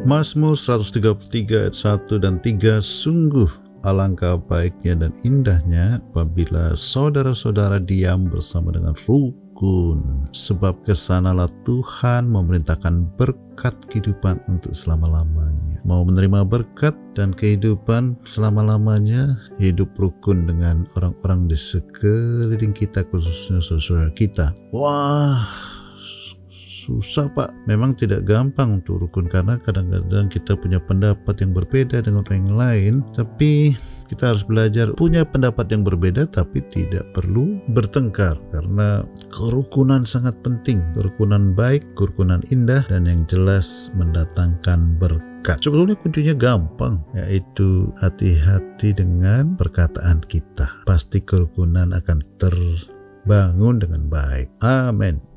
Mazmur 133 ayat 1 dan 3 Sungguh alangkah baiknya dan indahnya apabila saudara-saudara diam bersama dengan rukun. Sebab ke sanalah Tuhan memerintahkan berkat kehidupan untuk selama-lamanya. Mau menerima berkat dan kehidupan selama-lamanya hidup rukun dengan orang-orang di sekeliling kita khususnya saudara kita. Wah susah pak. Memang tidak gampang untuk rukun karena kadang-kadang kita punya pendapat yang berbeda dengan orang lain. Tapi kita harus belajar punya pendapat yang berbeda tapi tidak perlu bertengkar karena kerukunan sangat penting. Kerukunan baik kerukunan indah dan yang jelas mendatangkan berkat. Sebetulnya kuncinya gampang yaitu hati-hati dengan perkataan kita. Pasti kerukunan akan terbangun dengan baik. Amin